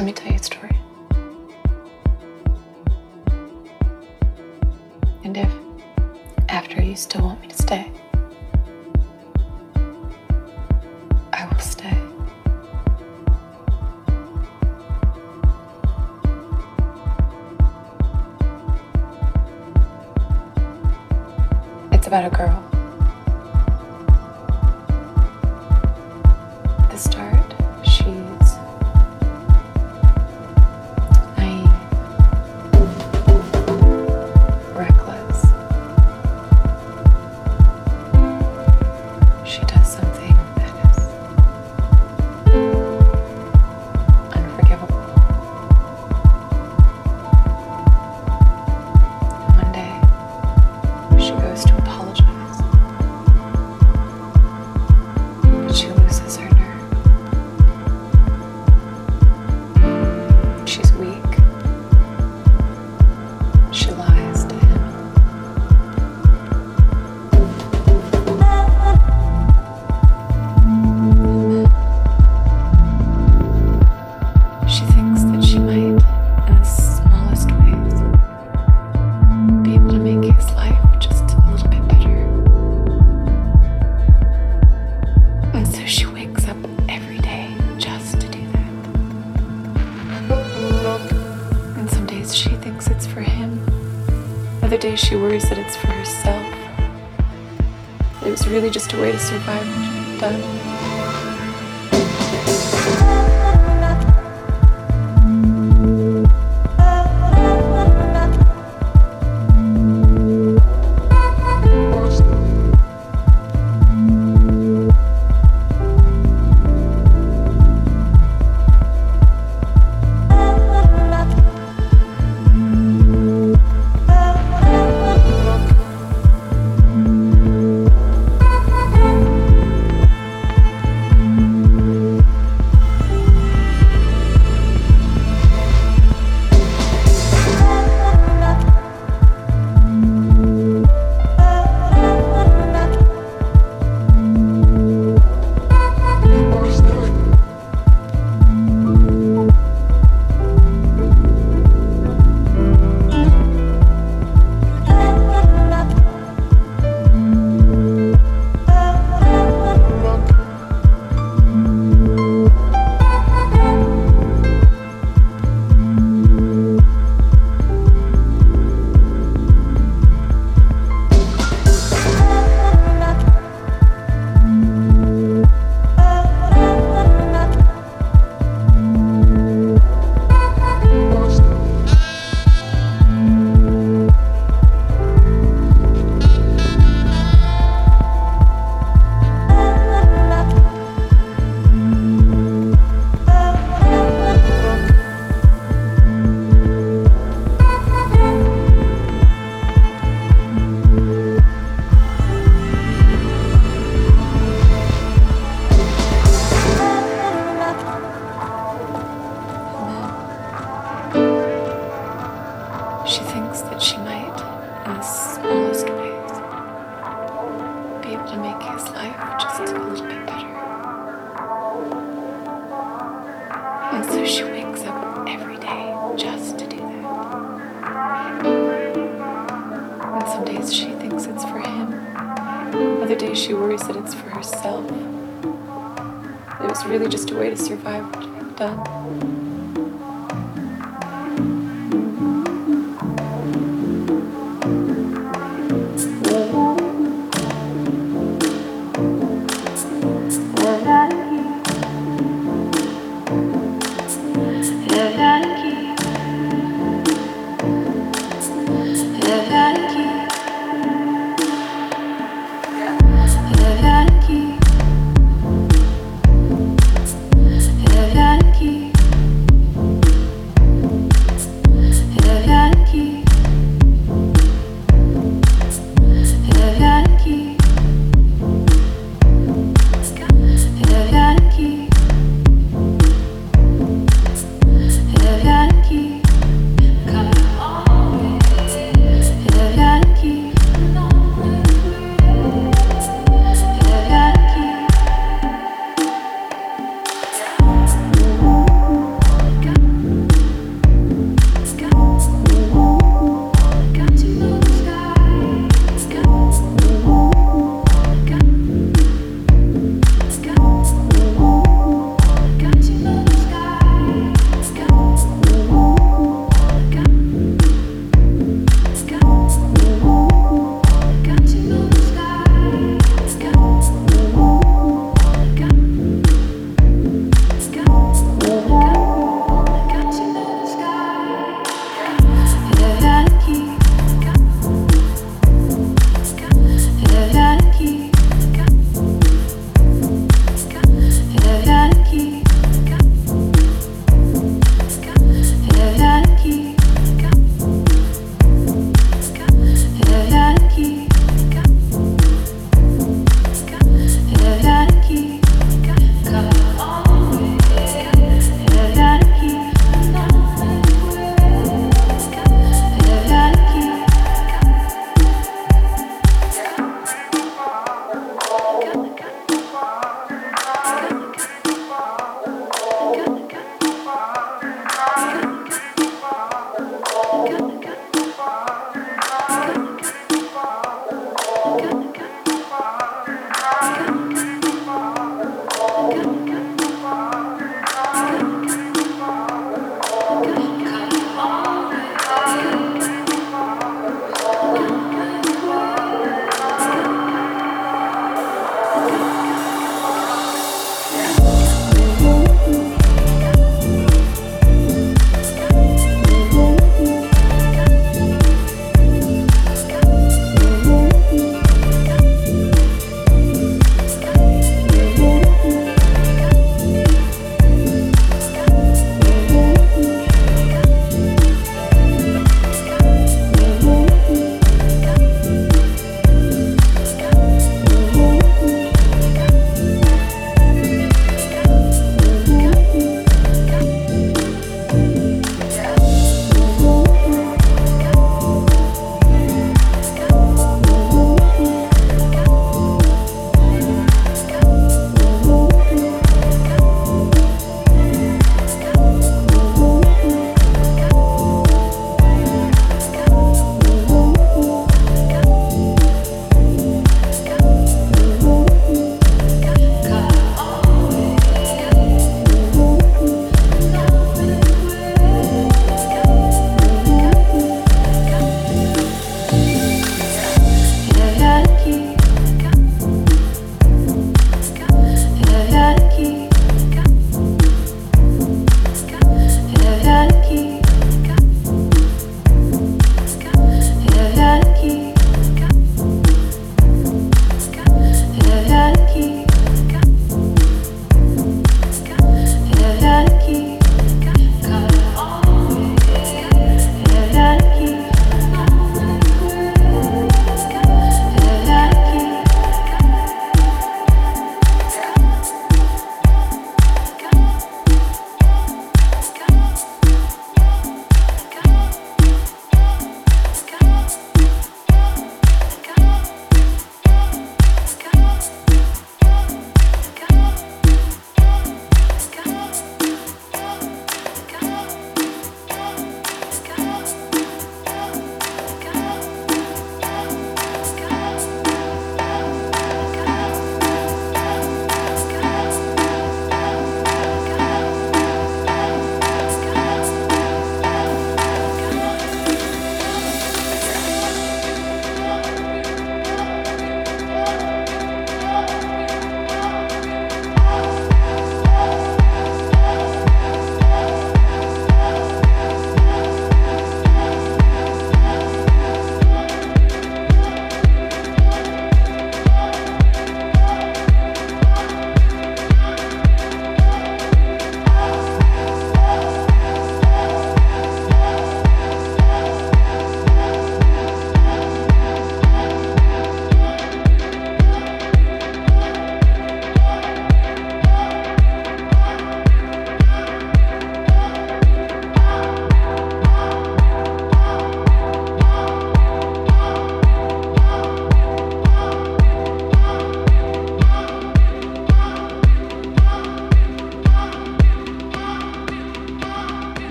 Let me tell you a story. And if after you still want me to stay, I will stay. It's about a girl. really just a way to survive time. other day she worries that it's for herself. It was really just a way to survive what she'd done.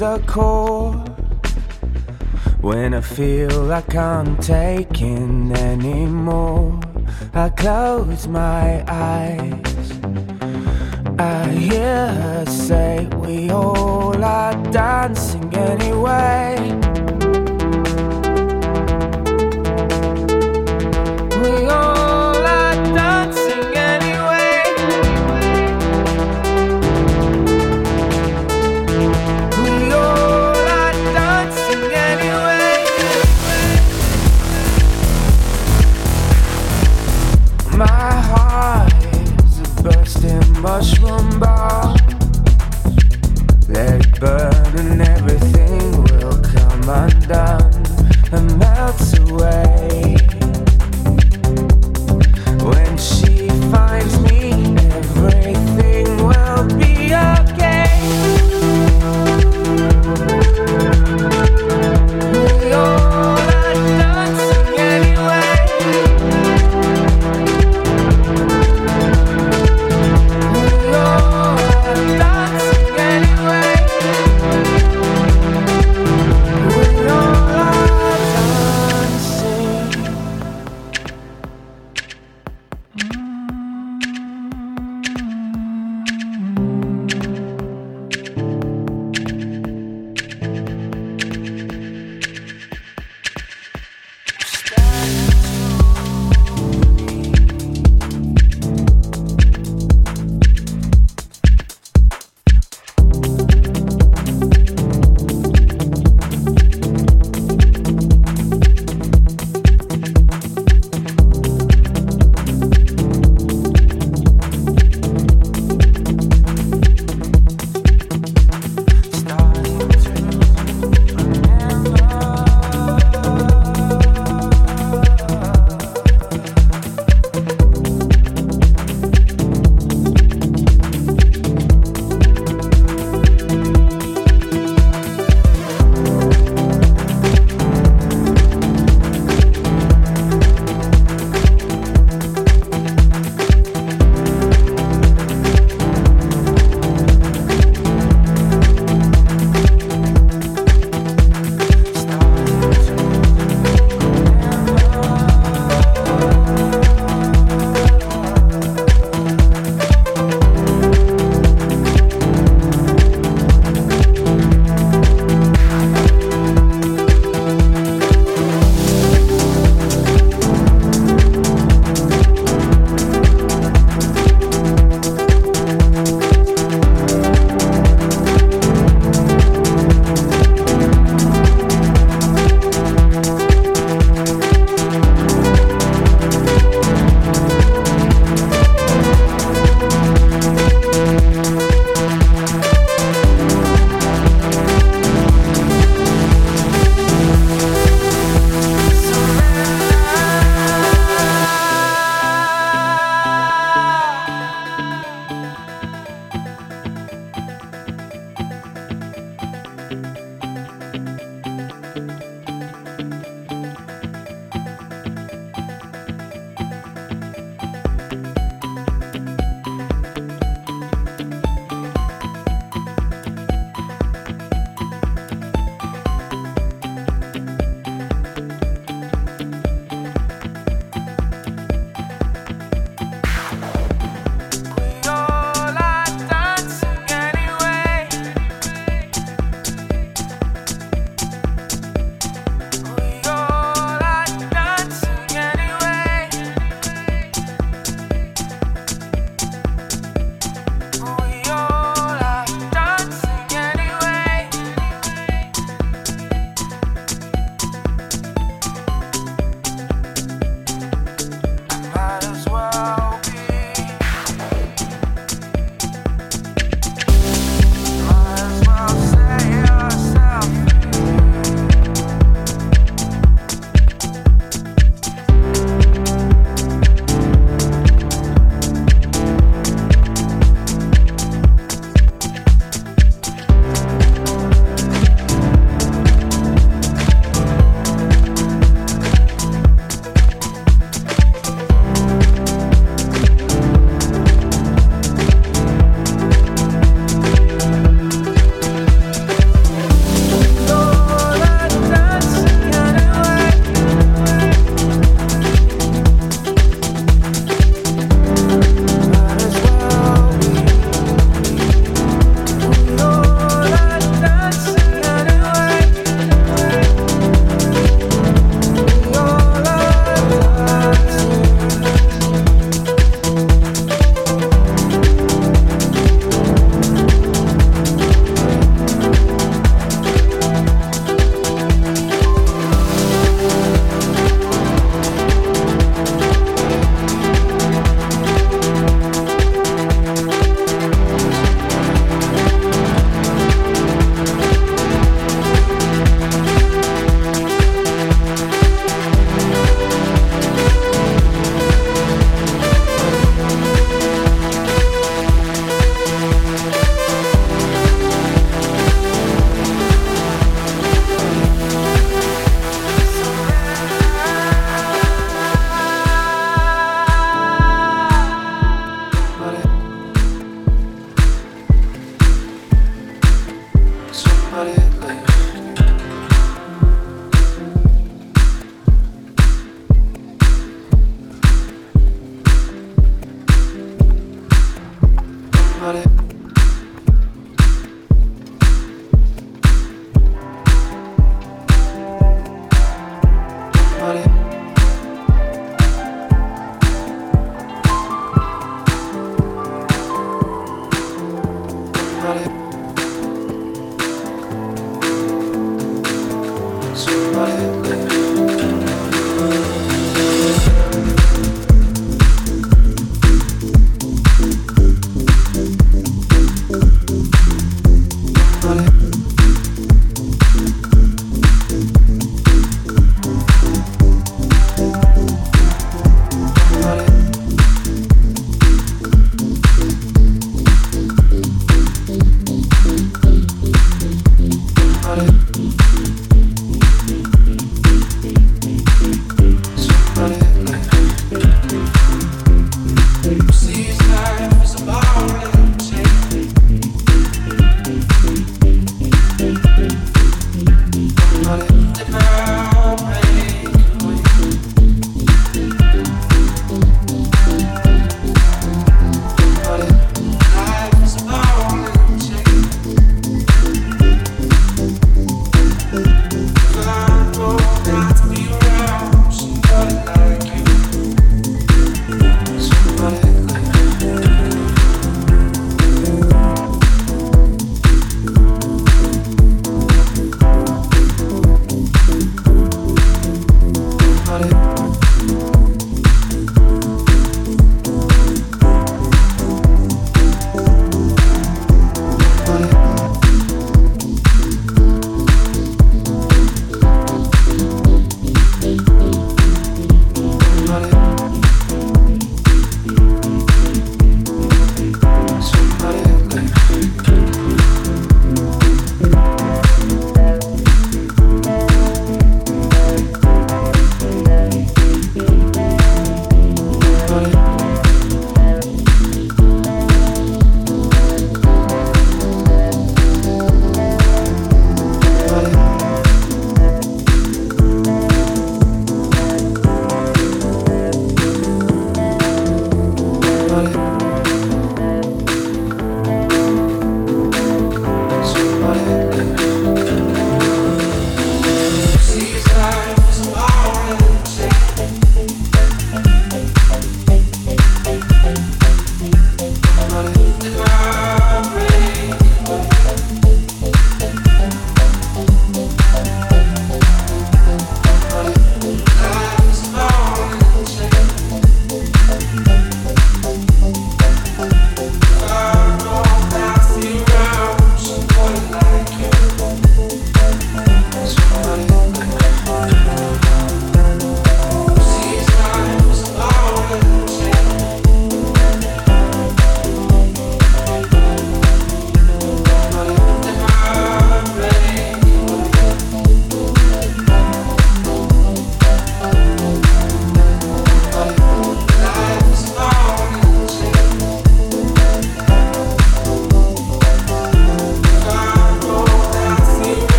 the core. When I feel like I'm taking anymore, I close my eyes. I hear her say, We all are dancing anyway.